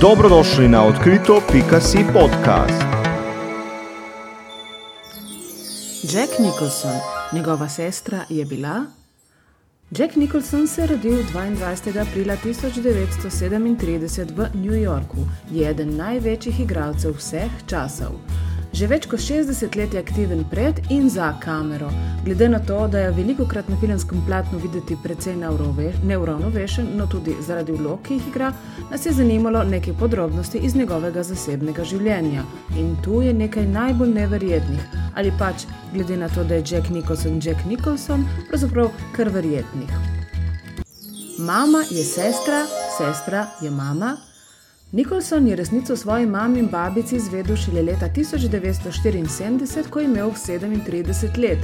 Dobrodošli na odkrito.si podcast. Jack Nicholson, njegova sestra je bila. Jack Nicholson se je rodil 22. aprila 1937 v New Yorku, je eden največjih igralcev vseh časov. Že več kot 60 let je aktiven pred in za kamero. Glede na to, da je veliko krat na filmskem platnu videti precej neuravnovešen, no tudi zaradi vlog, ki jih igra, nas je zanimalo nekaj podrobnosti iz njegovega zasebnega življenja. In tu je nekaj najbolj neverjetnih, ali pač glede na to, da je Jack Nicholson Jack Nicholson, pravzaprav kar verjetnih. Mama je sestra, sestra je mama. Nicholson je resnico svoji mami in babici izvedel šele leta 1974, ko je imel 37 let.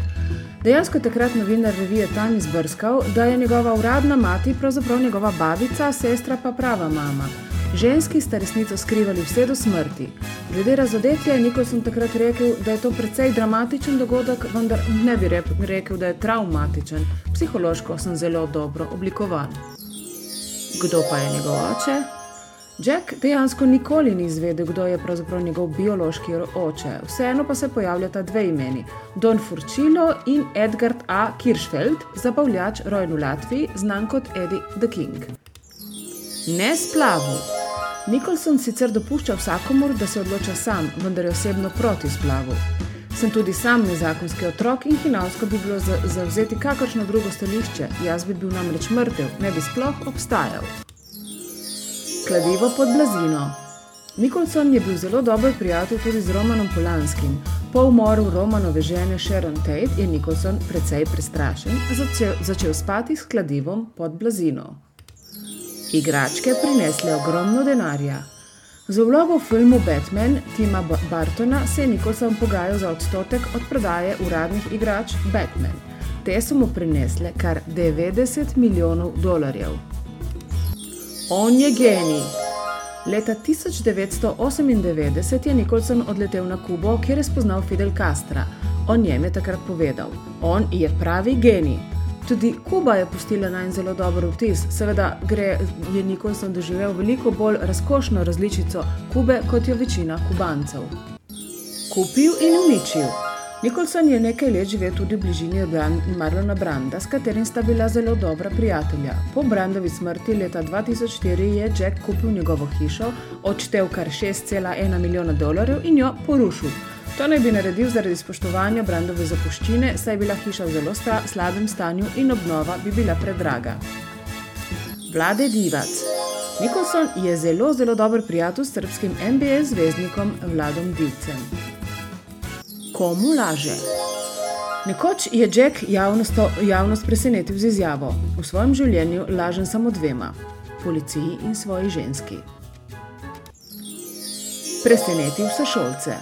Dejansko je takrat novinar revije Time izbrskal, da je njegova uradna mati pravzaprav njegova babica, sestra pa prava mama. Ženski sta resnico skrivali vse do smrti. Glede razodetja je Nicholson takrat rekel, da je to precej dramatičen dogodek, vendar ne bi rekel, da je traumatičen. Psihološko sem zelo dobro oblikovan. Kdo pa je njegov oče? Jack dejansko nikoli ni izvedel, kdo je pravzaprav njegov biološki oče. Vseeno pa se pojavljata dve imeni: Don Furčilo in Edgard A. Kirschfeld, zabavljač rojen v Latviji, znan kot Eddie the King. Ne splavu. Nicholson sicer dopušča vsakomur, da se odloča sam, vendar je osebno proti splavu. Sem tudi sam nezakonski otrok in hinavsko bi bilo zavzeti kakršno drugo stališče, jaz bi bil namreč mrtev, ne bi sploh obstajal. Kladivo pod blazino. Nicholson je bil zelo dober prijatelj tudi z Romanom Polanskim. Po umoru Romanove žene Sharon Tate je Nicholson precej prestrašen, začel, začel spati s kladivom pod blazino. Igračke prinesle ogromno denarja. Za vlogo v filmu Batman Tima Bartona se je Nicholson pogajal za odstotek od prodaje uradnih igrač Batman. Te so mu prinesle kar 90 milijonov dolarjev. On je genij. Leta 1998 je Nicholson odletel na Kubo, kjer je spoznal Fidel Castra. O njem je takrat povedal: On je pravi genij. Tudi Kuba je pustila naj zelo dober vtis. Seveda gre, je Nicholson doživel veliko bolj razkošno različico Kube kot jo večina Kubancev. Kupil in uničil. Nicholson je nekaj let živel tudi v bližini Marlona Branda, s katerim sta bila zelo dobra prijatelja. Po Brandovi smrti leta 2004 je Jack kupil njegovo hišo, odštev kar 6,1 milijona dolarjev in jo porušil. To naj bi naredil zaradi spoštovanja Brandove zapuščine, saj je bila hiša v zelo sta, slabem stanju in obnova bi bila predraga. Vlade Divac. Nicholson je zelo, zelo dober prijatelj s srpskim NBA zvezdnikom Vladom Divcem komu laže. Nekoč je Jack javnost, javnost presenetil z izjavo: V svojem življenju lažem samo dvema, policiji in svoji ženski. Presenetil sošolce.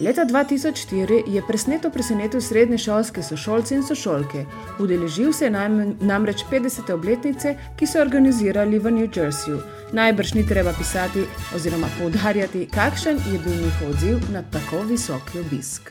Leta 2004 je presneto presenetil srednje šolske sošolce in sošolke. Udeležil se je namreč 50. obletnice, ki so organizirali v New Jerseyju. Najbrž ni treba pisati oziroma poudarjati, kakšen je bil njihov odziv na tako visoki obisk.